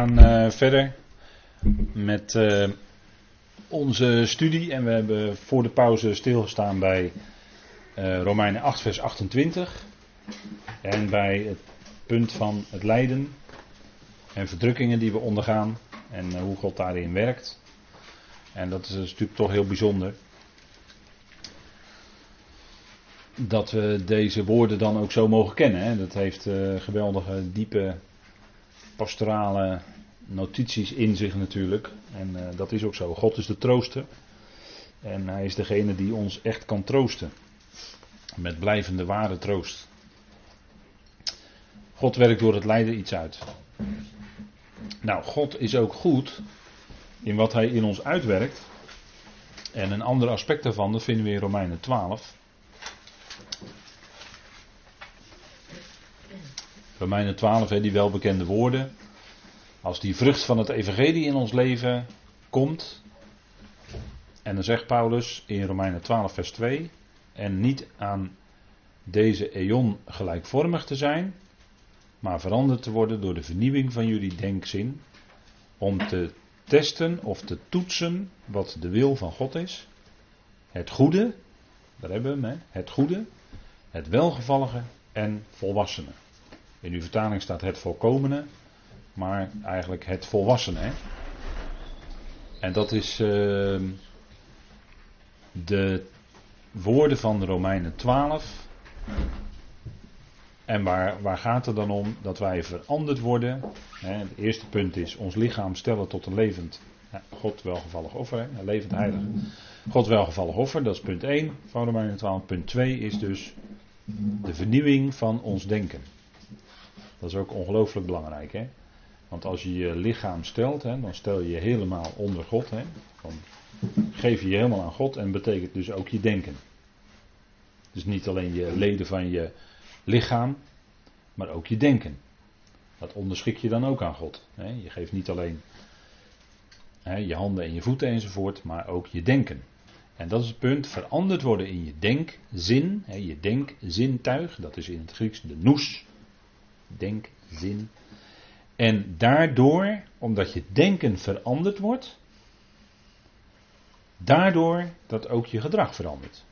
Gaan uh, verder met uh, onze studie en we hebben voor de pauze stilgestaan bij uh, Romeinen 8 vers 28 en bij het punt van het lijden en verdrukkingen die we ondergaan en hoe God daarin werkt. En dat is natuurlijk toch heel bijzonder. Dat we deze woorden dan ook zo mogen kennen. Hè. Dat heeft geweldige, diepe pastorale notities in zich natuurlijk. En uh, dat is ook zo. God is de trooster. En hij is degene die ons echt kan troosten. Met blijvende ware troost. God werkt door het lijden iets uit. Nou, God is ook goed in wat hij in ons uitwerkt. En een ander aspect daarvan, vinden we in Romeinen 12. Romeinen 12, hè, die welbekende woorden. Als die vrucht van het evangelie in ons leven komt. En dan zegt Paulus in Romeinen 12 vers 2. En niet aan deze eon gelijkvormig te zijn. Maar veranderd te worden door de vernieuwing van jullie denkzin. Om te testen of te toetsen wat de wil van God is. Het goede, daar hebben we hem, hè? het goede, het welgevallige en volwassene. In uw vertaling staat het volkomene, maar eigenlijk het volwassene. En dat is uh, de woorden van de Romeinen 12. En waar, waar gaat het dan om? Dat wij veranderd worden. Hè? Het eerste punt is ons lichaam stellen tot een levend, God welgevallig offer. Een levend heilig. God welgevallig offer, dat is punt 1 van Romeinen 12. Punt 2 is dus de vernieuwing van ons denken. Dat is ook ongelooflijk belangrijk. Hè? Want als je je lichaam stelt, hè, dan stel je je helemaal onder God. Hè? Dan geef je je helemaal aan God en betekent dus ook je denken. Dus niet alleen je leden van je lichaam, maar ook je denken. Dat onderschik je dan ook aan God. Hè? Je geeft niet alleen hè, je handen en je voeten enzovoort, maar ook je denken. En dat is het punt, veranderd worden in je denkzin, hè, je denkzintuig, dat is in het Grieks de nous, denkzin. En daardoor, omdat je denken veranderd wordt, daardoor dat ook je gedrag verandert.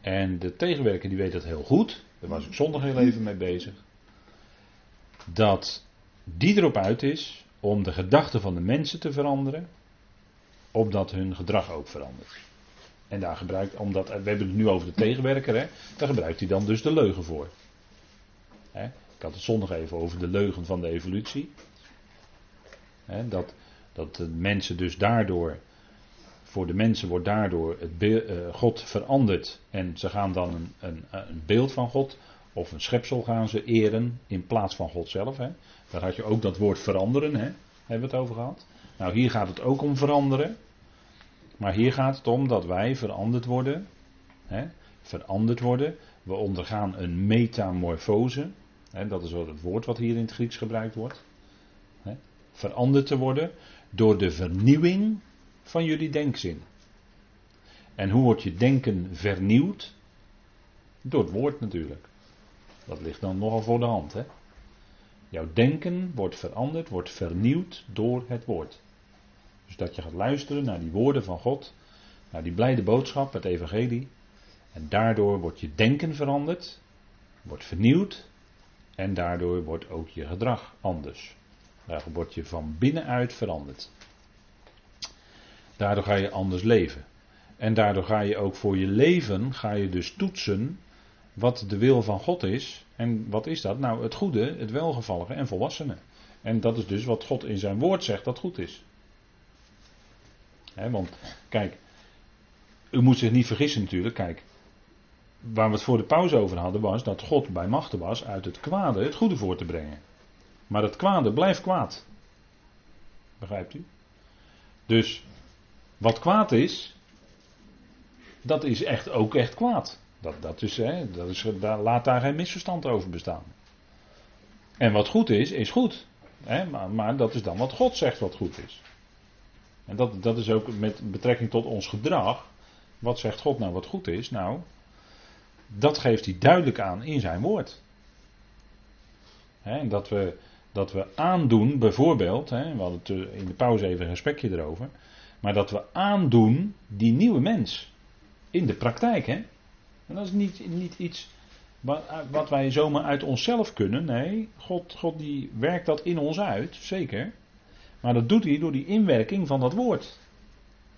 En de tegenwerker die weet dat heel goed, daar was ik zondag heel even mee bezig, dat die erop uit is om de gedachten van de mensen te veranderen, opdat hun gedrag ook verandert. En daar gebruikt, omdat, we hebben het nu over de tegenwerker, hè, daar gebruikt hij dan dus de leugen voor. Hè. Ik had het zondag even over de leugen van de evolutie. dat, dat de mensen dus daardoor, voor de mensen wordt daardoor het uh, God veranderd. En ze gaan dan een, een, een, beeld van God of een schepsel gaan ze eren in plaats van God zelf. Daar had je ook dat woord veranderen, he, hebben we het over gehad. Nou, hier gaat het ook om veranderen. Maar hier gaat het om dat wij veranderd worden. veranderd worden. We ondergaan een metamorfose dat is het woord wat hier in het Grieks gebruikt wordt. veranderd te worden door de vernieuwing van jullie denkzin. En hoe wordt je denken vernieuwd? Door het woord natuurlijk. Dat ligt dan nogal voor de hand. Hè? Jouw denken wordt veranderd, wordt vernieuwd door het woord. Dus dat je gaat luisteren naar die woorden van God, naar die blijde boodschap, het evangelie. En daardoor wordt je denken veranderd, wordt vernieuwd en daardoor wordt ook je gedrag anders. Daardoor word je van binnenuit veranderd. Daardoor ga je anders leven. En daardoor ga je ook voor je leven, ga je dus toetsen wat de wil van God is. En wat is dat? Nou, het goede, het welgevallige en volwassene. En dat is dus wat God in zijn woord zegt dat goed is. want kijk, u moet zich niet vergissen natuurlijk. Kijk, waar we het voor de pauze over hadden, was dat God bij machten was uit het kwade het goede voor te brengen. Maar het kwade blijft kwaad. Begrijpt u? Dus wat kwaad is, dat is echt ook echt kwaad. Dat, dat is, hè, dat is, daar, laat daar geen misverstand over bestaan. En wat goed is, is goed. Hè, maar, maar dat is dan wat God zegt wat goed is. En dat, dat is ook met betrekking tot ons gedrag. Wat zegt God nou wat goed is? Nou, dat geeft hij duidelijk aan in zijn woord. en dat we, Dat we aandoen, bijvoorbeeld, we hadden het in de pauze even een gesprekje erover. Maar dat we aandoen die nieuwe mens. In de praktijk. En dat is niet, niet iets wat wij zomaar uit onszelf kunnen. Nee, God, God die werkt dat in ons uit, zeker. Maar dat doet hij door die inwerking van dat woord.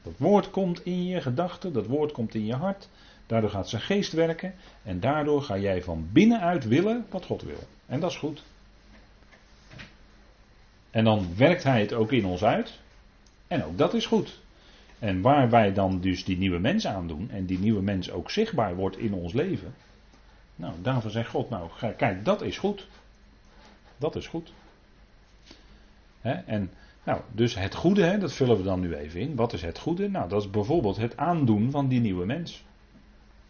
Dat woord komt in je gedachten, dat woord komt in je hart. Daardoor gaat zijn geest werken. En daardoor ga jij van binnenuit willen wat God wil. En dat is goed. En dan werkt hij het ook in ons uit. En ook dat is goed. En waar wij dan dus die nieuwe mens aandoen. En die nieuwe mens ook zichtbaar wordt in ons leven. Nou, daarvoor zegt God, nou kijk, dat is goed. Dat is goed. en nou, dus het goede, dat vullen we dan nu even in. Wat is het goede? Nou, dat is bijvoorbeeld het aandoen van die nieuwe mens.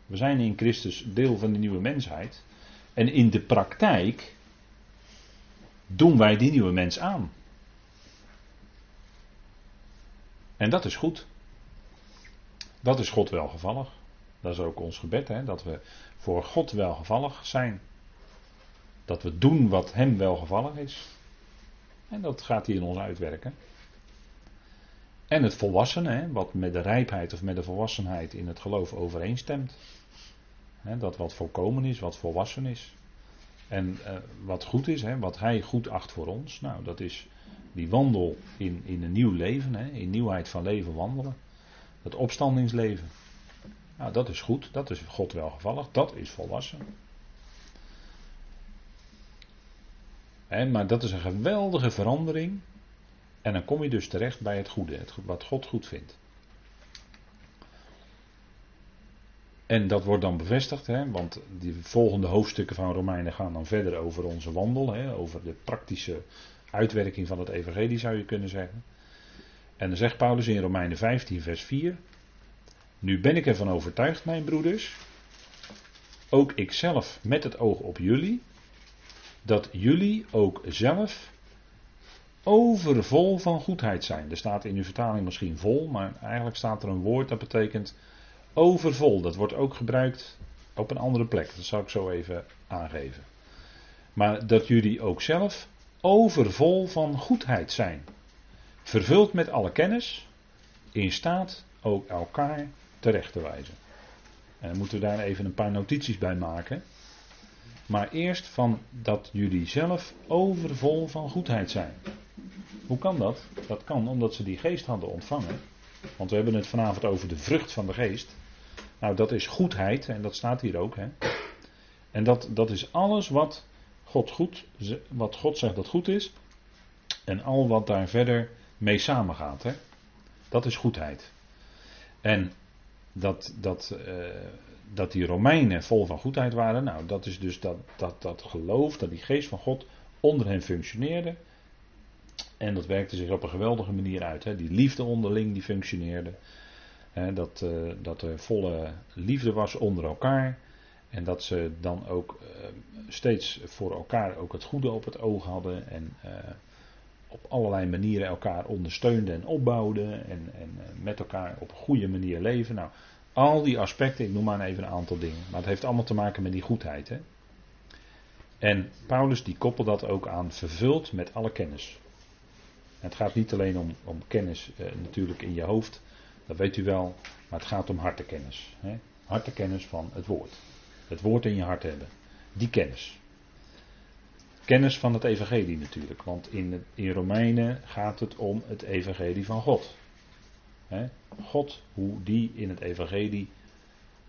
We zijn in Christus deel van de nieuwe mensheid. En in de praktijk doen wij die nieuwe mens aan. En dat is goed. Dat is God welgevallig. Dat is ook ons gebed, hè, dat we voor God welgevallig zijn. Dat we doen wat Hem welgevallig is. En dat gaat hij in ons uitwerken. En het volwassene, hè, wat met de rijpheid of met de volwassenheid in het geloof overeenstemt. Dat wat volkomen is, wat volwassen is. En uh, wat goed is, wat Hij goed acht voor ons. Nou, dat is die wandel in, in een nieuw leven, in nieuwheid van leven wandelen. Het opstandingsleven. Nou, dat is goed, dat is God welgevallig, dat is volwassen. maar dat is een geweldige verandering. En dan kom je dus terecht bij het goede, het, wat God goed vindt. En dat wordt dan bevestigd, hè, want die volgende hoofdstukken van Romeinen gaan dan verder over onze wandel, hè, over de praktische uitwerking van het evangelie zou je kunnen zeggen. En dan zegt Paulus in Romeinen 15, vers 4, nu ben ik ervan overtuigd, mijn broeders, ook ikzelf met het oog op jullie, dat jullie ook zelf overvol van goedheid zijn. Er staat in uw vertaling misschien vol, maar eigenlijk staat er een woord dat betekent overvol. Dat wordt ook gebruikt op een andere plek. Dat zal ik zo even aangeven. Maar dat jullie ook zelf overvol van goedheid zijn. Vervuld met alle kennis, in staat ook elkaar terecht te wijzen. En dan moeten we daar even een paar notities bij maken. Maar eerst van dat jullie zelf overvol van goedheid zijn. Hoe kan dat? Dat kan omdat ze die geest hadden ontvangen. Want we hebben het vanavond over de vrucht van de geest. Nou, dat is goedheid en dat staat hier ook. Hè? En dat, dat is alles wat God, goed, wat God zegt dat goed is. En al wat daar verder mee samengaat. Hè? Dat is goedheid. En dat, dat, uh, dat die Romeinen vol van goedheid waren. Nou, dat is dus dat, dat, dat geloof, dat die geest van God onder hen functioneerde. En dat werkte zich op een geweldige manier uit. Hè. Die liefde onderling die functioneerde. Dat, uh, dat er volle liefde was onder elkaar. En dat ze dan ook uh, steeds voor elkaar ook het goede op het oog hadden. En uh, op allerlei manieren elkaar ondersteunden en opbouwden. En, en met elkaar op een goede manier leven. Nou, al die aspecten, ik noem maar even een aantal dingen. Maar het heeft allemaal te maken met die goedheid. Hè? En Paulus die koppelt dat ook aan vervuld met alle kennis. Het gaat niet alleen om, om kennis eh, natuurlijk in je hoofd, dat weet u wel, maar het gaat om hartekennis. Hè? Hartekennis van het woord. Het woord in je hart hebben. Die kennis. Kennis van het evangelie natuurlijk, want in, in Romeinen gaat het om het evangelie van God. God, hoe die in het evangelie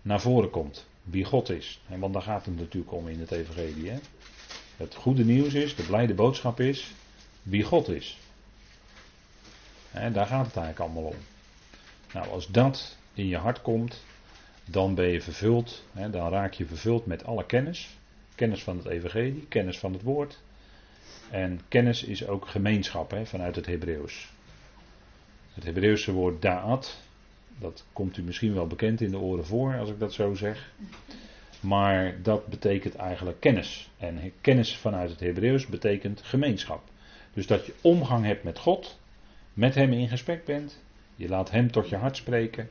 naar voren komt. Wie God is. want daar gaat het natuurlijk om in het evangelie. Het goede nieuws is, de blijde boodschap is, wie God is. daar gaat het eigenlijk allemaal om. Nou, als dat in je hart komt, dan ben je vervuld, dan raak je vervuld met alle kennis. Kennis van het evangelie, kennis van het woord. En kennis is ook gemeenschap vanuit het Hebreeuws. Het Hebreeuwse woord da'at, dat komt u misschien wel bekend in de oren voor als ik dat zo zeg. Maar dat betekent eigenlijk kennis. En kennis vanuit het Hebreeuws betekent gemeenschap. Dus dat je omgang hebt met God, met Hem in gesprek bent, je laat Hem tot je hart spreken.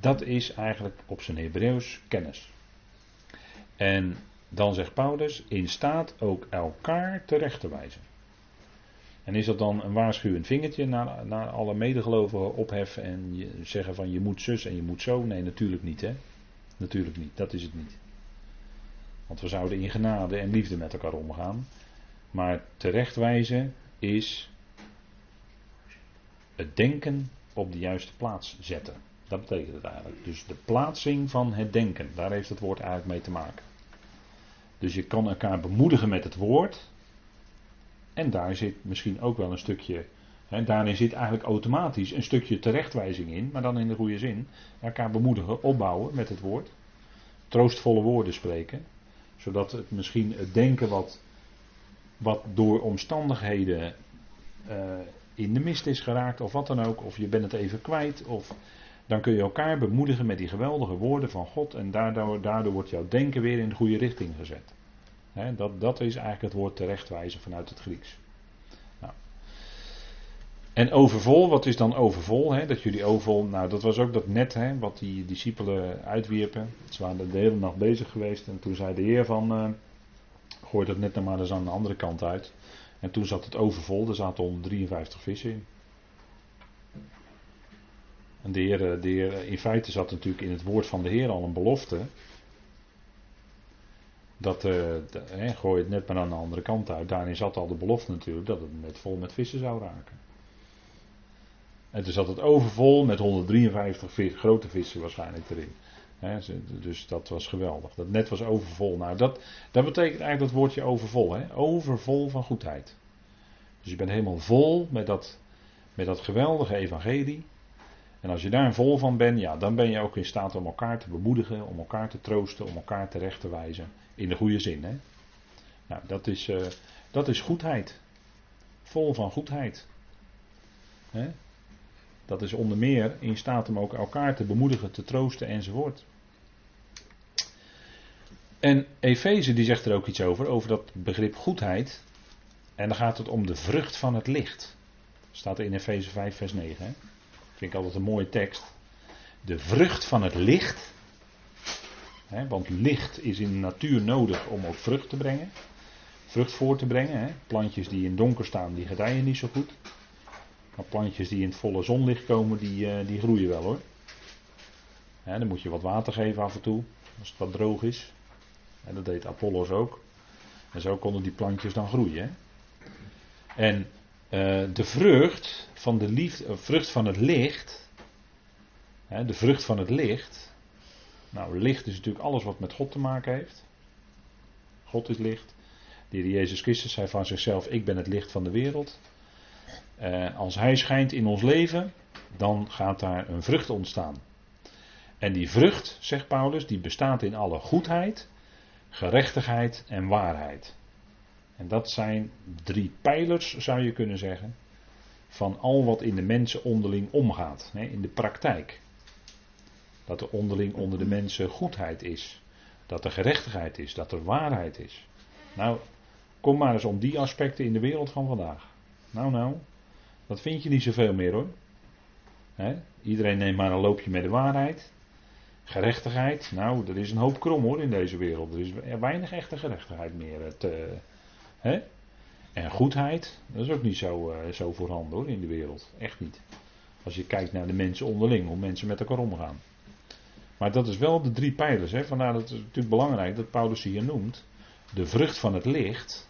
Dat is eigenlijk op zijn Hebreeuws kennis. En dan zegt Paulus, in staat ook elkaar terecht te wijzen. En is dat dan een waarschuwend vingertje naar, naar alle medegelovigen opheffen en zeggen van je moet zus en je moet zo? Nee, natuurlijk niet hè. Natuurlijk niet, dat is het niet. Want we zouden in genade en liefde met elkaar omgaan. Maar terechtwijzen is het denken op de juiste plaats zetten. Dat betekent het eigenlijk. Dus de plaatsing van het denken, daar heeft het woord eigenlijk mee te maken. Dus je kan elkaar bemoedigen met het woord. En daar zit misschien ook wel een stukje. Hè, daarin zit eigenlijk automatisch een stukje terechtwijzing in, maar dan in de goede zin. Elkaar bemoedigen, opbouwen met het woord. Troostvolle woorden spreken. Zodat het misschien het denken wat, wat door omstandigheden uh, in de mist is geraakt of wat dan ook. Of je bent het even kwijt. Of dan kun je elkaar bemoedigen met die geweldige woorden van God. En daardoor, daardoor wordt jouw denken weer in de goede richting gezet. dat, dat is eigenlijk het woord terechtwijzen vanuit het Grieks. Nou. En overvol, wat is dan overvol? dat jullie overvol, nou dat was ook dat net wat die discipelen uitwierpen. Ze waren de hele nacht bezig geweest en toen zei de Heer van, uh, gooi dat net maar eens aan de andere kant uit. En toen zat het overvol, er zaten 153 vissen in. En de heer, de heer, in feite zat natuurlijk in het woord van de Heer al een belofte. Dat, uh, de, gooi het net maar aan de andere kant uit. Daarin zat al de belofte natuurlijk dat het net vol met vissen zou raken. En toen zat het overvol met 153 grote vissen waarschijnlijk erin. Dus dat was geweldig. Dat net was overvol. Nou, dat, dat betekent eigenlijk dat woordje overvol. Overvol van goedheid. Dus je bent helemaal vol met dat, met dat geweldige evangelie. En als je daar vol van bent, ja, dan ben je ook in staat om elkaar te bemoedigen, om elkaar te troosten, om elkaar terecht te wijzen. In de goede zin, hè. Nou, dat is, uh, dat is goedheid. Vol van goedheid. Hè? Dat is onder meer in staat om ook elkaar te bemoedigen, te troosten enzovoort. En Efeze die zegt er ook iets over, over dat begrip goedheid. En dan gaat het om de vrucht van het licht. Staat er in Efeze 5, vers 9. Hè? Vind ik altijd een mooie tekst. De vrucht van het licht. Hè, want licht is in de natuur nodig om ook vrucht te brengen. Vrucht voor te brengen. Hè. Plantjes die in donker staan, die gedijen niet zo goed. Maar plantjes die in het volle zonlicht komen, die, uh, die groeien wel hoor. Dan moet je wat water geven af en toe. Als het wat droog is. En dat deed Apollos ook. En zo konden die plantjes dan groeien. Hè. En uh, de vrucht van de liefde, uh, vrucht van het licht, hè, de vrucht van het licht. Nou, licht is natuurlijk alles wat met God te maken heeft. God is licht. De Jezus Christus zei van zichzelf: Ik ben het licht van de wereld. Uh, als Hij schijnt in ons leven, dan gaat daar een vrucht ontstaan. En die vrucht, zegt Paulus, die bestaat in alle goedheid, gerechtigheid en waarheid. En dat zijn drie pijlers, zou je kunnen zeggen, van al wat in de mensen onderling omgaat, in de praktijk. Dat er onderling onder de mensen goedheid is, dat er gerechtigheid is, dat er waarheid is. Nou, kom maar eens om die aspecten in de wereld van vandaag. Nou, nou, dat vind je niet zoveel meer hoor. Iedereen neemt maar een loopje met de waarheid. Gerechtigheid, nou, er is een hoop krom hoor in deze wereld. Er is weinig echte gerechtigheid meer te, Hè? En goedheid, dat is ook niet zo, uh, zo voorhanden hoor in de wereld. Echt niet. Als je kijkt naar de mensen onderling, hoe mensen met elkaar omgaan. Maar dat is wel de drie pijlers. Hè? Vandaar dat het natuurlijk belangrijk dat Paulus hier noemt. De vrucht van het licht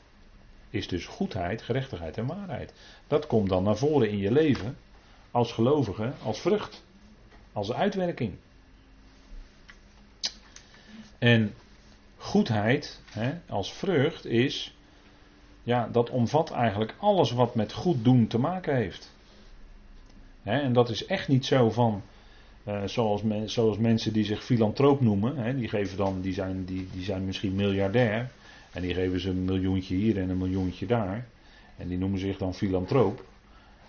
is dus goedheid, gerechtigheid en waarheid. Dat komt dan naar voren in je leven als gelovige, als vrucht, als uitwerking. En goedheid hè, als vrucht is ja, dat omvat eigenlijk alles wat met goed doen te maken heeft. en dat is echt niet zo van, uh, zoals, zoals, mensen die zich filantroop noemen, die, geven dan, die, zijn, die, die zijn misschien miljardair en die geven ze een miljoentje hier en een miljoentje daar. En die noemen zich dan filantroop.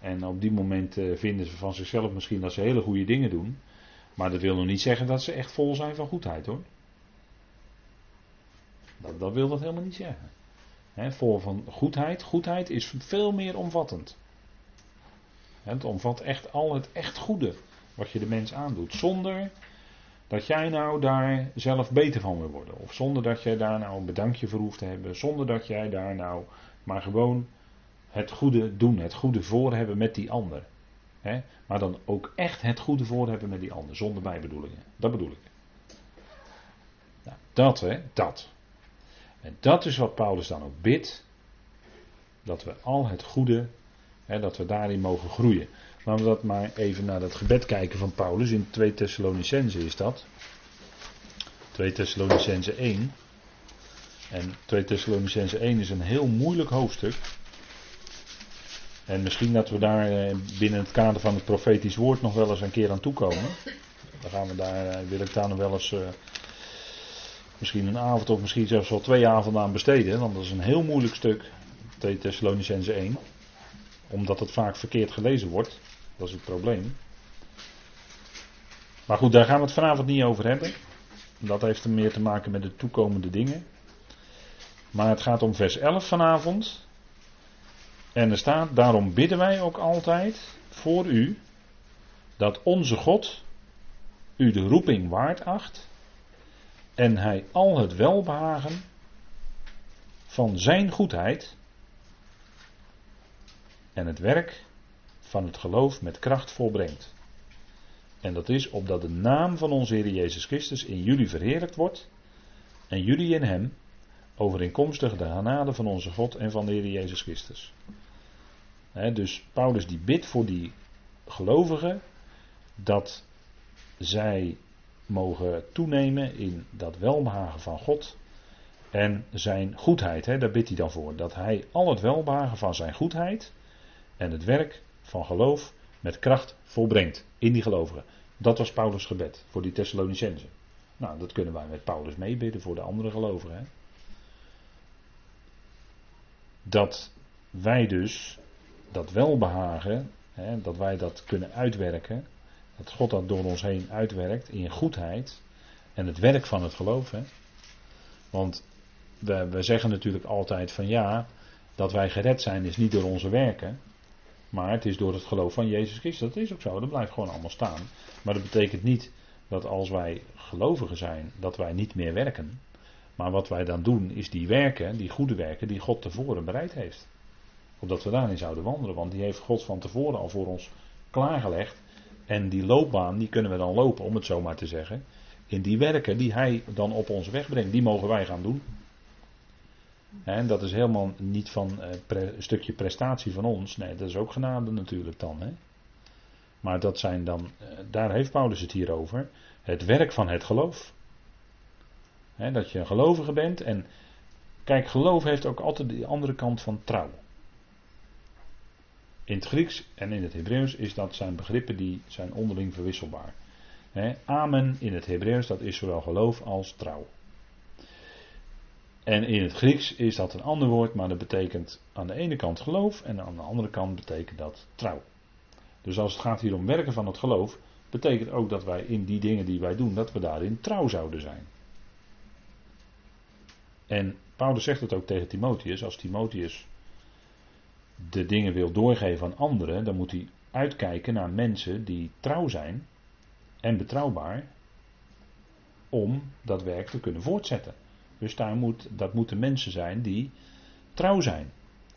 En op die moment uh, vinden ze van zichzelf misschien dat ze hele goede dingen doen. Maar dat wil nog niet zeggen dat ze echt vol zijn van goedheid hoor. Dat, wil dat helemaal niet zeggen. Voor van goedheid. Goedheid is veel meer omvattend. Het omvat echt al het echt goede wat je de mens aandoet. Zonder dat jij nou daar zelf beter van wil worden. Of zonder dat jij daar nou een bedankje voor hoeft te hebben. Zonder dat jij daar nou maar gewoon het goede doen, het goede voor hebben met die ander. Maar dan ook echt het goede voor hebben met die ander, zonder bijbedoelingen. Dat bedoel ik. Nou, dat hè, dat. En dat is wat Paulus dan ook bidt. Dat we al het goede, hè, dat we daarin mogen groeien. Laten we dat maar even naar dat gebed kijken van Paulus. In 2 Thessalonicense is dat. 2 Thessalonicense 1. En 2 Thessalonicense 1 is een heel moeilijk hoofdstuk. En misschien dat we daar eh, binnen het kader van het profetisch woord nog wel eens een keer aan toekomen. Dan gaan we daar, eh, wil ik daar nog wel eens uh, misschien een avond of misschien zelfs wel twee avonden aan besteden. Want dat is een heel moeilijk stuk, 2 Thessalonicense 1. Omdat het vaak verkeerd gelezen wordt. Dat is het probleem. Maar goed, daar gaan we het vanavond niet over hebben. Dat heeft er meer te maken met de toekomende dingen. Maar het gaat om vers 11 vanavond. En er staat, daarom bidden wij ook altijd voor u, dat onze God u de roeping waard acht en hij al het welbehagen van zijn goedheid en het werk van het geloof met kracht volbrengt. En dat is opdat de naam van onze Heer Jezus Christus in jullie verheerlijkt wordt en jullie in hem overeenkomstig de genade van onze God en van de Heer Jezus Christus. dus Paulus die bidt voor die gelovigen dat zij mogen toenemen in dat welbehagen van God en zijn goedheid. He, daar bidt hij dan voor. Dat hij al het welbehagen van zijn goedheid en het werk van geloof met kracht volbrengt in die gelovigen. Dat was Paulus' gebed voor die Thessalonicenzen. Nou, dat kunnen wij met Paulus meebidden voor de andere gelovigen. Dat wij dus dat welbehagen, hè, dat wij dat kunnen uitwerken, dat God dat door ons heen uitwerkt in goedheid en het werk van het geloof. Hè. Want we, we zeggen natuurlijk altijd van ja, dat wij gered zijn is niet door onze werken, maar het is door het geloof van Jezus Christus. Dat is ook zo, dat blijft gewoon allemaal staan. Maar dat betekent niet dat als wij gelovigen zijn, dat wij niet meer werken. Maar wat wij dan doen, is die werken, die goede werken, die God tevoren bereid heeft. Opdat we daarin zouden wandelen. Want die heeft God van tevoren al voor ons klaargelegd. En die loopbaan, die kunnen we dan lopen, om het zo maar te zeggen. In die werken die hij dan op ons weg brengt, die mogen wij gaan doen. En dat is helemaal niet van eh, een stukje prestatie van ons. Nee, dat is ook genade natuurlijk dan. Hè? Maar dat zijn dan, eh, daar heeft Paulus het hier over. Het werk van het geloof. dat je een gelovige bent. En kijk, geloof heeft ook altijd de andere kant van trouw. In het Grieks en in het Hebreeuws is dat zijn begrippen die zijn onderling verwisselbaar. amen in het Hebreeuws, dat is zowel geloof als trouw. En in het Grieks is dat een ander woord, maar dat betekent aan de ene kant geloof en aan de andere kant betekent dat trouw. Dus als het gaat hier om werken van het geloof, betekent ook dat wij in die dingen die wij doen, dat we daarin trouw zouden zijn. En Paulus zegt het ook tegen Timotheus, als Timotheus de dingen wil doorgeven aan anderen, dan moet hij uitkijken naar mensen die trouw zijn en betrouwbaar om dat werk te kunnen voortzetten. Dus daar moet, dat moeten mensen zijn die trouw zijn.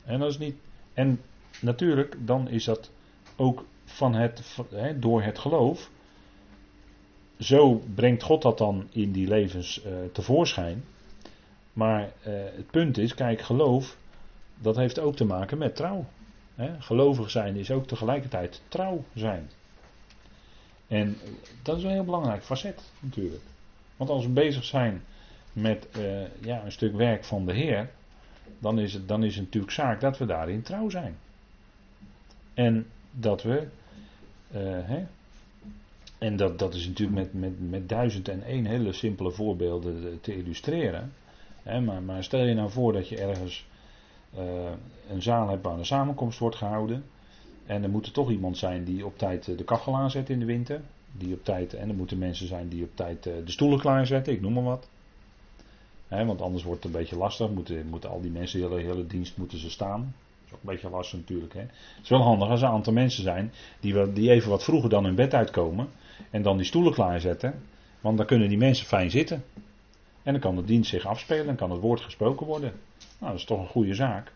En, dat is niet, en natuurlijk, dan is dat ook van het, door het geloof. Zo brengt God dat dan in die levens uh, tevoorschijn. Maar uh, het punt is, kijk, geloof, dat heeft ook te maken met trouw. Gelovig zijn is ook tegelijkertijd trouw zijn. En dat is een heel belangrijk facet natuurlijk. Want als we bezig zijn met uh, ja, een stuk werk van de Heer, dan is, het, dan is het natuurlijk zaak dat we daarin trouw zijn. En dat we, hè, en dat, dat is natuurlijk met, met, met duizend en één hele simpele voorbeelden te illustreren. Maar, maar stel je nou voor dat je ergens een zaal hebt waar een samenkomst wordt gehouden. En er moet er toch iemand zijn die op tijd de kachel aanzet in de winter. Die op tijd, en er moeten mensen zijn die op tijd de stoelen klaarzetten, ik noem maar wat want anders wordt het een beetje lastig. Moeten, al die mensen, de hele, hele dienst moeten ze staan. Dat is ook een beetje lastig natuurlijk. Het is wel handig als er een aantal mensen zijn die, die even wat vroeger dan hun bed uitkomen. En dan die stoelen klaarzetten. Want dan kunnen die mensen fijn zitten. En dan kan de dienst zich afspelen en kan het woord gesproken worden. Nou, dat is toch een goede zaak.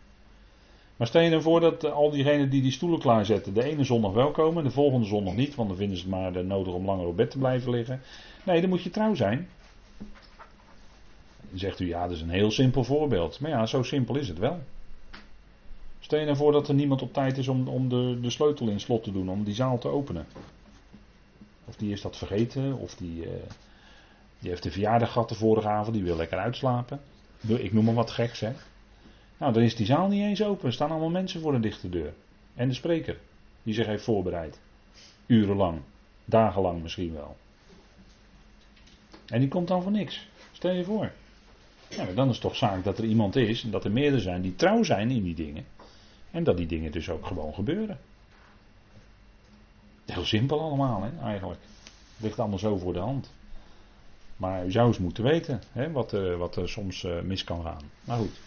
Maar stel je dan voor dat al diegenen die die stoelen klaarzetten, de ene zondag wel komen, de volgende zondag niet, want dan vinden ze het maar nodig om langer op bed te blijven liggen. Nee, dan moet je trouw zijn. Dan zegt u, ja, dat is een heel simpel voorbeeld. Maar ja, zo simpel is het wel. Stel je dan voor dat er niemand op tijd is om, om de, de sleutel in slot te doen, om die zaal te openen. Of die is dat vergeten, of die, uh, die heeft de verjaardag gehad de vorige avond, die wil lekker uitslapen. Ik noem maar wat geks, hè. Nou, dan is die zaal niet eens open. Er staan allemaal mensen voor een dichte deur. En de spreker, die zich heeft voorbereid. Urenlang, dagenlang misschien wel. En die komt dan voor niks. Stel je voor. Ja, dan is het toch zaak dat er iemand is, en dat er meerdere zijn die trouw zijn in die dingen. En dat die dingen dus ook gewoon gebeuren. Heel simpel allemaal, hè, eigenlijk. Het ligt allemaal zo voor de hand. Maar u zou eens moeten weten hè, wat, uh, wat er soms uh, mis kan gaan. Maar goed.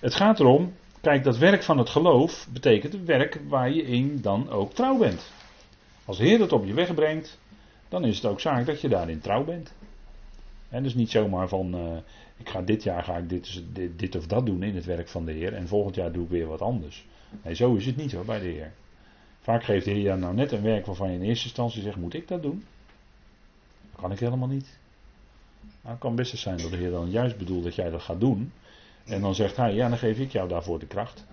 Het gaat erom, kijk, dat werk van het geloof betekent het werk waar je in dan ook trouw bent. Als de Heer dat op je weg brengt, dan is het ook zaak dat je daarin trouw bent. En dus niet zomaar van, uh, ik ga dit jaar ga ik dit, dit, dit, of dat doen in het werk van de Heer en volgend jaar doe ik weer wat anders. Nee, zo is het niet hoor bij de Heer. Vaak geeft de Heer nou net een werk waarvan je in eerste instantie zegt, moet ik dat doen? Dat kan ik helemaal niet. Nou, het kan best zijn dat de Heer dan juist bedoelt dat jij dat gaat doen. En dan zegt hij, ja, dan geef ik jou daarvoor de kracht.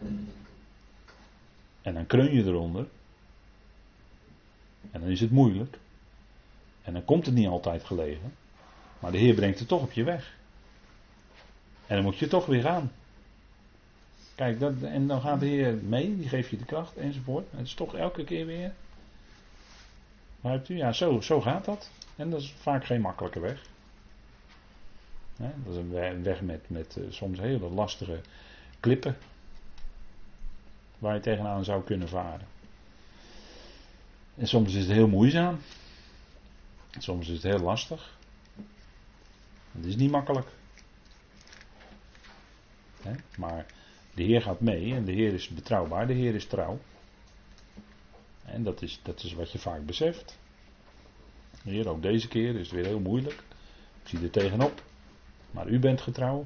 En dan kreun je eronder. En dan is het moeilijk. En dan komt het niet altijd gelegen. Maar de Heer brengt het toch op je weg. En dan moet je toch weer gaan. Kijk, dat, en dan gaat de Heer mee, die geeft je de kracht enzovoort. Het is toch elke keer weer. Begrijpt u? Ja, zo, zo gaat dat. En dat is vaak geen makkelijke weg. Dat is een weg met, met uh, soms hele lastige klippen. Waar je tegenaan zou kunnen varen. En soms is het heel moeizaam. Soms is het heel lastig. Het is niet makkelijk. Maar de Heer gaat mee en de Heer is betrouwbaar, de Heer is trouw. En dat is, dat is wat je vaak beseft. Heer, ook deze keer is het weer heel moeilijk. Ik zie er tegenop. Maar u bent getrouw.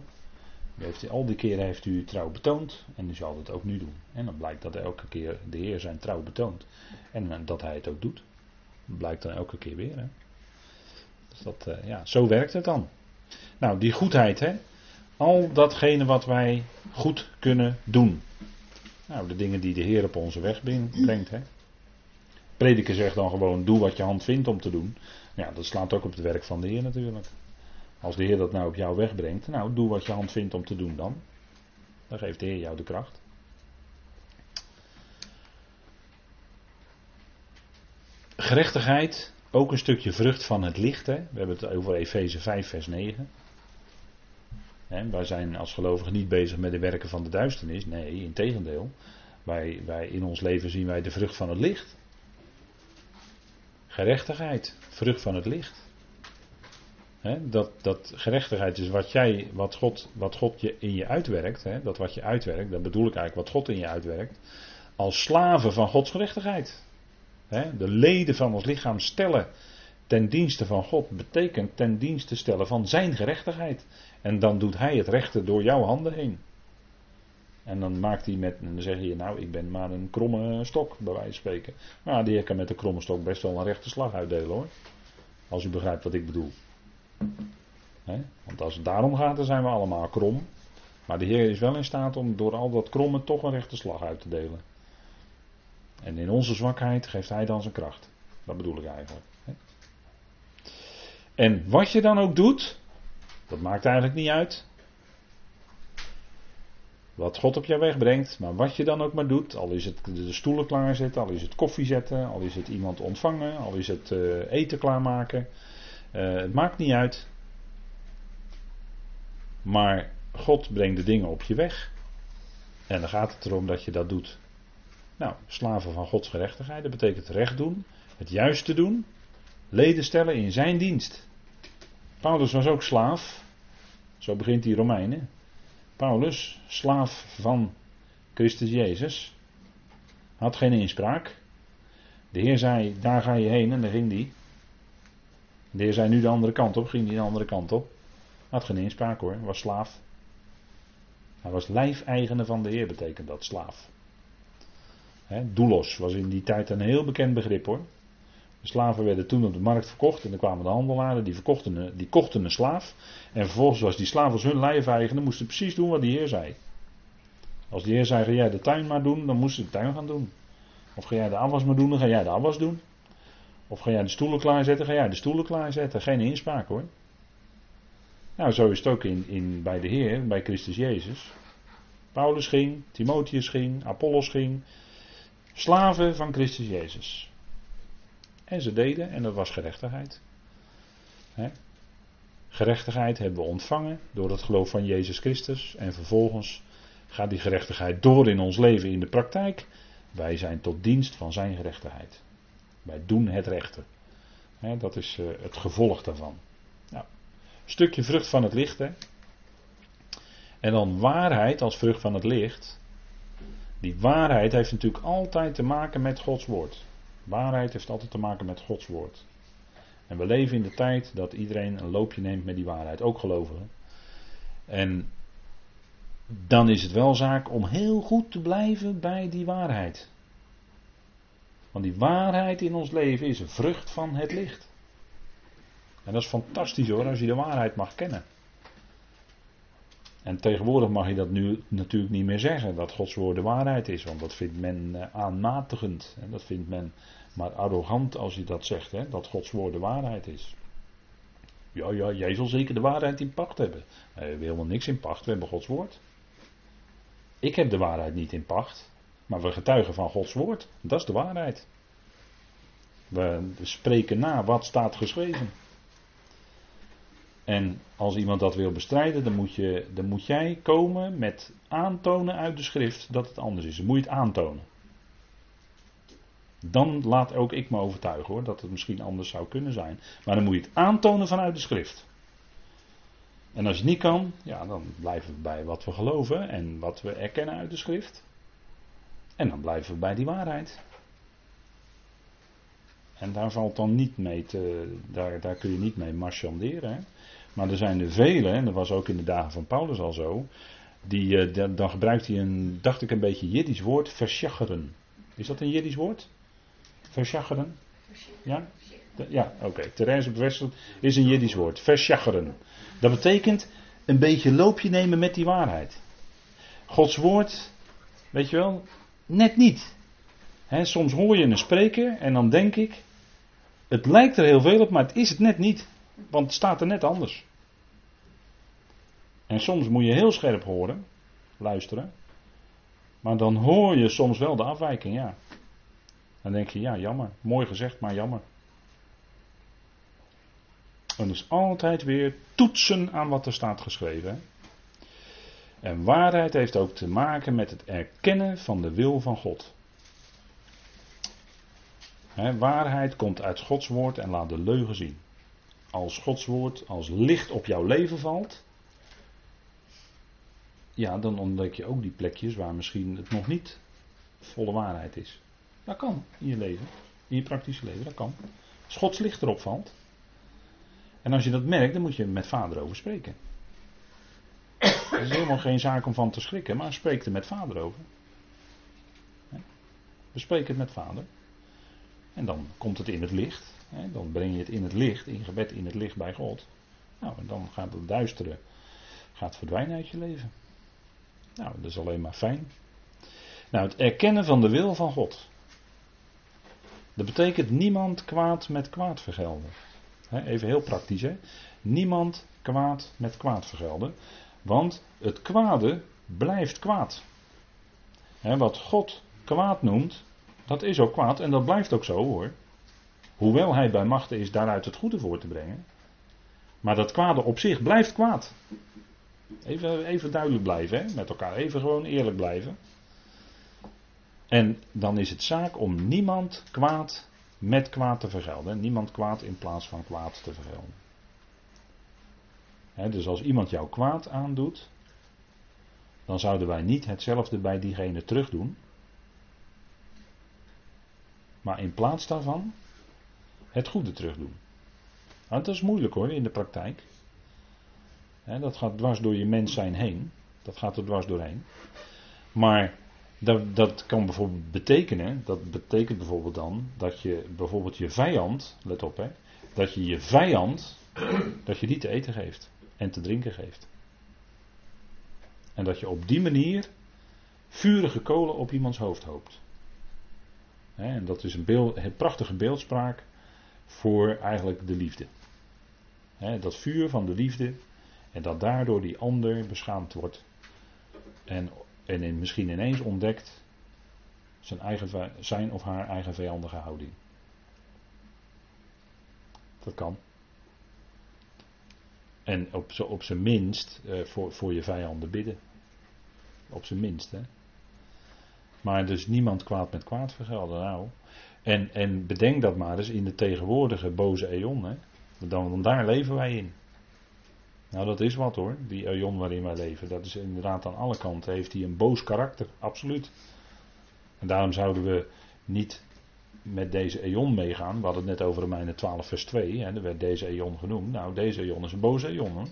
U heeft, al die keren heeft u trouw betoond. En u zal het ook nu doen. En dan blijkt dat elke keer de Heer zijn trouw betoont. En eh, dat hij het ook doet. Dat blijkt dan elke keer weer. Hè. Dus dat, uh, ja, zo werkt het dan. Nou, die goedheid, hè. Al datgene wat wij goed kunnen doen. Nou, de dingen die de Heer op onze weg brengt. Hè. Prediker zegt dan gewoon: doe wat je hand vindt om te doen. Ja, dat slaat ook op het werk van de Heer natuurlijk. Als de Heer dat nou op jouw weg brengt, nou, doe wat je hand vindt om te doen dan. Dan geeft de Heer jou de kracht. Gerechtigheid, ook een stukje vrucht van het licht. Hè. We hebben het over Efeze 5, vers 9. He, wij zijn als gelovigen niet bezig met de werken van de duisternis. Nee, in tegendeel. Wij, wij, in ons leven zien wij de vrucht van het licht. Gerechtigheid, vrucht van het licht. Dat, dat gerechtigheid is wat, jij, wat, God, wat God je in je uitwerkt. dat wat je uitwerkt, dat bedoel ik eigenlijk wat God in je uitwerkt. Als slaven van Gods gerechtigheid. de leden van ons lichaam stellen ten dienste van God betekent ten dienste stellen van zijn gerechtigheid. En dan doet hij het rechte door jouw handen heen. En dan maakt hij met, en dan zeg je, nou, ik ben maar een kromme stok, bij wijze van spreken. Maar die kan met een kromme stok best wel een rechte slag uitdelen hoor. Als u begrijpt wat ik bedoel. Want als het daarom gaat, dan zijn we allemaal krom. Maar de Heer is wel in staat om door al dat kromme toch een rechte slag uit te delen. En in onze zwakheid geeft Hij dan zijn kracht. Dat bedoel ik eigenlijk. En wat je dan ook doet, dat maakt eigenlijk niet uit. Wat God op jou weg brengt, maar wat je dan ook maar doet, al is het de stoelen klaarzetten, al is het koffie zetten, al is het iemand ontvangen, al is het uh, eten klaarmaken. Uh, het maakt niet uit. Maar God brengt de dingen op je weg. En dan gaat het erom dat je dat doet. Nou, slaven van Gods gerechtigheid, dat betekent recht doen, het juiste doen, leden stellen in zijn dienst. Paulus was ook slaaf. Zo begint die Romeinen. Paulus, slaaf van Christus Jezus, had geen inspraak. De Heer zei, daar ga je heen en daar ging die. De Heer zei nu de andere kant op, ging die de andere kant op. Had geen inspraak hoor, was slaaf. Hij was lijfeigene van de Heer, betekent dat, slaaf. He, doulos was in die tijd een heel bekend begrip hoor. De slaven werden toen op de markt verkocht en dan kwamen de handelaren, die, verkochten die kochten een slaaf. En vervolgens was die slaaf als hun lijfeigenaar, moesten precies doen wat die heer zei. Als die heer zei, ga jij de tuin maar doen, dan moesten ze de tuin gaan doen. Of ga jij de afwas maar doen, dan ga jij de afwas doen. Of ga jij de stoelen klaarzetten, ga jij de stoelen klaarzetten. Geen inspraak hoor. Nou, zo is het ook in, in, bij de Heer, bij Christus Jezus. Paulus ging, Timotheus ging, Apollos ging. Slaven van Christus Jezus. En ze deden, en dat was gerechtigheid. Gerechtigheid hebben we ontvangen door het geloof van Jezus Christus. En vervolgens gaat die gerechtigheid door in ons leven in de praktijk. Wij zijn tot dienst van zijn gerechtigheid. Wij doen het rechte. dat is eh, het gevolg daarvan. Nou, stukje vrucht van het licht. Hè. En dan waarheid als vrucht van het licht. Die waarheid heeft natuurlijk altijd te maken met Gods woord. Waarheid heeft altijd te maken met Gods woord. En we leven in de tijd dat iedereen een loopje neemt met die waarheid, ook gelovigen. En dan is het wel zaak om heel goed te blijven bij die waarheid. Want die waarheid in ons leven is een vrucht van het licht. En dat is fantastisch hoor, als je de waarheid mag kennen. En tegenwoordig mag je dat nu natuurlijk niet meer zeggen, dat Gods woord de waarheid is, want dat vindt men eh, aanmatigend. En dat vindt men maar arrogant als je dat zegt, hè, dat Gods woord de waarheid is. Ja, ja, jij zal zeker de waarheid in pacht hebben. We hebben helemaal niks in pacht, we hebben Gods woord. Ik heb de waarheid niet in pacht, maar we getuigen van Gods woord. Dat is de waarheid. We spreken na wat staat geschreven. En als iemand dat wil bestrijden, dan moet, je, dan moet jij komen met aantonen uit de schrift dat het anders is. Dan moet je het aantonen. Dan laat ook ik me overtuigen hoor, dat het misschien anders zou kunnen zijn. Maar dan moet je het aantonen vanuit de schrift. En als je niet kan, ja, dan blijven we bij wat we geloven en wat we erkennen uit de schrift. En dan blijven we bij die waarheid. En daar valt dan niet mee te, daar, daar kun je niet mee marchanderen. Hè? Maar er zijn er velen, en dat was ook in de dagen van Paulus al zo, die, uh, dan gebruikt hij een, dacht ik een beetje Jiddisch woord, verschacheren. Is dat een Jiddisch woord? Verschacheren? Ja? Ja, oké. Okay. Therese is een Jiddisch woord. Verschacheren. Dat betekent een beetje loopje nemen met die waarheid. Gods woord, weet je wel, net niet. soms hoor je een spreker en dan denk ik, het lijkt er heel veel op, maar het is het net niet. Want het staat er net anders. En soms moet je heel scherp horen, luisteren. Maar dan hoor je soms wel de afwijking, ja. Dan denk je, ja, jammer. Mooi gezegd, maar jammer. En dus altijd weer toetsen aan wat er staat geschreven. En waarheid heeft ook te maken met het erkennen van de wil van God. waarheid komt uit Gods woord en laat de leugen zien. Als Gods woord als licht op jouw leven valt, ja, dan ontdek je ook die plekjes waar misschien het nog niet volle waarheid is. Dat kan in je leven, in je praktische leven, dat kan. Als Gods licht erop valt. En als je dat merkt, dan moet je met vader over spreken. Het is helemaal geen zaak om van te schrikken, maar spreek er met vader over. Bespreek het met vader. En dan komt het in het licht. Dan breng je het in het licht, in gebed in het licht bij God. Nou, en dan gaat het duisteren gaat verdwijnen uit je leven. Nou, dat is alleen maar fijn. Nou, het erkennen van de wil van God. Dat betekent niemand kwaad met kwaad vergelden. Even heel praktisch, hè. Niemand kwaad met kwaad vergelden. Want het kwade blijft kwaad. wat God kwaad noemt, dat is ook kwaad en dat blijft ook zo hoor. Hoewel hij bij machten is daaruit het goede voor te brengen. Maar dat kwade op zich blijft kwaad. Even, even duidelijk blijven hè, met elkaar. Even gewoon eerlijk blijven. En dan is het zaak om niemand kwaad met kwaad te vergelden. Niemand kwaad in plaats van kwaad te vergelden. Dus als iemand jou kwaad aandoet, dan zouden wij niet hetzelfde bij diegene terugdoen. Maar in plaats daarvan het goede terugdoen. Nou, dat is moeilijk hoor in de praktijk. dat gaat dwars door je mens zijn heen. Dat gaat er dwars doorheen. Maar dat, dat kan bijvoorbeeld betekenen, dat betekent bijvoorbeeld dan dat je bijvoorbeeld je vijand, let op hè, dat je je vijand, dat je die te eten geeft en te drinken geeft. En dat je op die manier vurige kolen op iemands hoofd hoopt. En dat is een, beeld, een prachtige beeldspraak voor eigenlijk de liefde. Dat vuur van de liefde en dat daardoor die ander beschaamd wordt. En, en misschien ineens ontdekt zijn, eigen, zijn of haar eigen vijandige houding. Dat kan. En op, op zijn minst eh, voor, voor je vijanden bidden. Op zijn minst, hè. Maar dus niemand kwaad met kwaad vergelden. Nou. En, en bedenk dat maar eens in de tegenwoordige boze eon. Hè. Dan, dan daar leven wij in. Nou, dat is wat hoor, die eon waarin wij leven. Dat is inderdaad aan alle kanten, heeft hij een boos karakter, absoluut. En daarom zouden we niet met deze eon meegaan. We hadden het net over Romeinen 12 vers 2, hè, er werd deze eon genoemd. Nou, deze eon is een boze eon.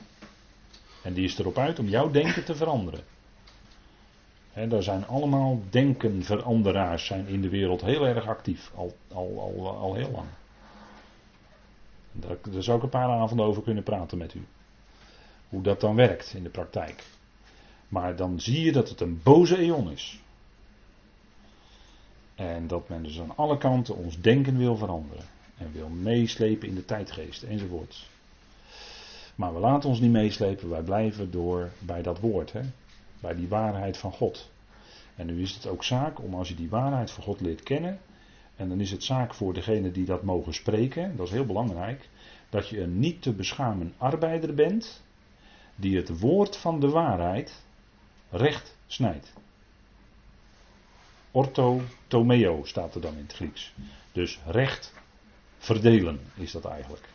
En die is erop uit om jouw denken te veranderen. En daar zijn allemaal denkenveranderaars zijn in de wereld heel erg actief, al, al, al, al heel lang. Daar, daar zou ik een paar avonden over kunnen praten met u. Hoe dat dan werkt in de praktijk. Maar dan zie je dat het een boze eon is. En dat men dus aan alle kanten ons denken wil veranderen. En wil meeslepen in de tijdgeest enzovoort. Maar we laten ons niet meeslepen, wij blijven door bij dat woord. Hè? Bij die waarheid van God. En nu is het ook zaak om als je die waarheid van God leert kennen. En dan is het zaak voor degene die dat mogen spreken, dat is heel belangrijk. Dat je een niet te beschamen arbeider bent. Die het woord van de waarheid recht snijdt. Ortho tomeo staat er dan in het Grieks. Dus recht verdelen is dat eigenlijk.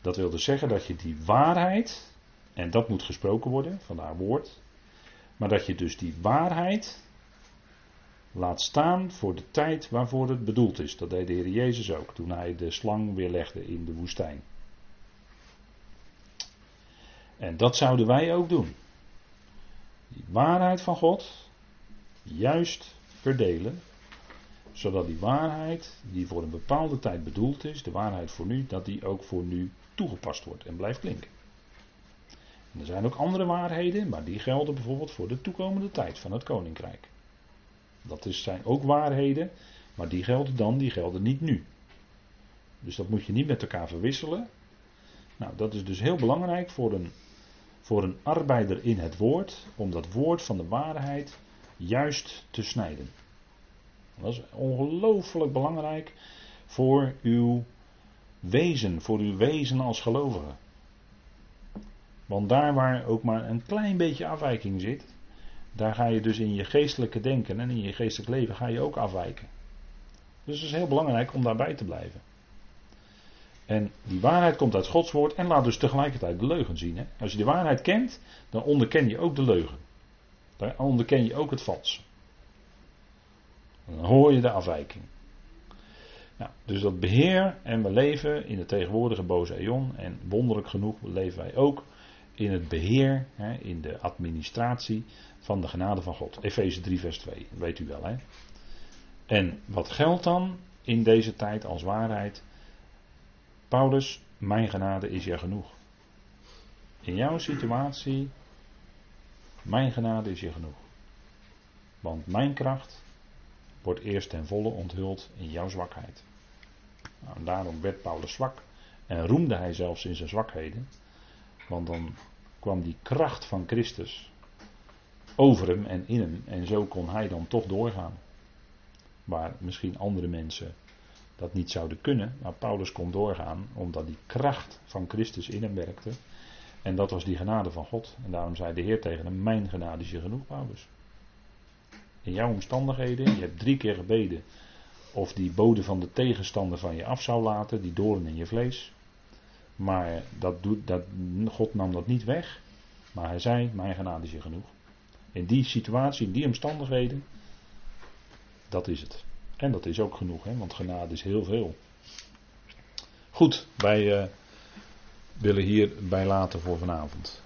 Dat wil dus zeggen dat je die waarheid, en dat moet gesproken worden, van haar woord, maar dat je dus die waarheid laat staan voor de tijd waarvoor het bedoeld is. Dat deed de Heer Jezus ook toen hij de slang weerlegde in de woestijn. En dat zouden wij ook doen. Die waarheid van God juist verdelen, zodat die waarheid die voor een bepaalde tijd bedoeld is, de waarheid voor nu, dat die ook voor nu toegepast wordt en blijft klinken er zijn ook andere waarheden, maar die gelden bijvoorbeeld voor de toekomende tijd van het koninkrijk. Dat is, zijn ook waarheden, maar die gelden dan, die gelden niet nu. Dus dat moet je niet met elkaar verwisselen. Nou, dat is dus heel belangrijk voor een, voor een arbeider in het woord, om dat woord van de waarheid juist te snijden. Dat is ongelooflijk belangrijk voor uw wezen, voor uw wezen als gelovige. Want daar waar ook maar een klein beetje afwijking zit, daar ga je dus in je geestelijke denken en in je geestelijk leven ga je ook afwijken. Dus het is heel belangrijk om daarbij te blijven. En die waarheid komt uit Gods woord en laat dus tegelijkertijd de leugen zien. Hè? Als je de waarheid kent, dan onderken je ook de leugen. Dan onderken je ook het vals. Dan hoor je de afwijking. Dus dat beheer en we leven in de tegenwoordige boze eon en wonderlijk genoeg leven wij ook in het beheer, hè, in de administratie van de genade van God. Efeze 3, vers 2, weet u wel. Hè? En wat geldt dan in deze tijd als waarheid? Paulus, mijn genade is je genoeg. In jouw situatie, mijn genade is je genoeg. Want mijn kracht wordt eerst ten volle onthuld in jouw zwakheid. Nou, daarom werd Paulus zwak en roemde hij zelfs in zijn zwakheden. Want dan kwam die kracht van Christus over hem en in hem. En zo kon hij dan toch doorgaan. Waar misschien andere mensen dat niet zouden kunnen. Maar Paulus kon doorgaan omdat die kracht van Christus in hem werkte. En dat was die genade van God. En daarom zei de Heer tegen hem: Mijn genade is je genoeg, Paulus. In jouw omstandigheden, je hebt drie keer gebeden. Of die bode van de tegenstander van je af zou laten, die doorn in je vlees. Maar dat doet, dat, God nam dat niet weg. Maar hij zei, mijn genade is je genoeg. In die situatie, in die omstandigheden, dat is het. En dat is ook genoeg, hè, want genade is heel veel. Goed, wij uh, willen hierbij laten voor vanavond.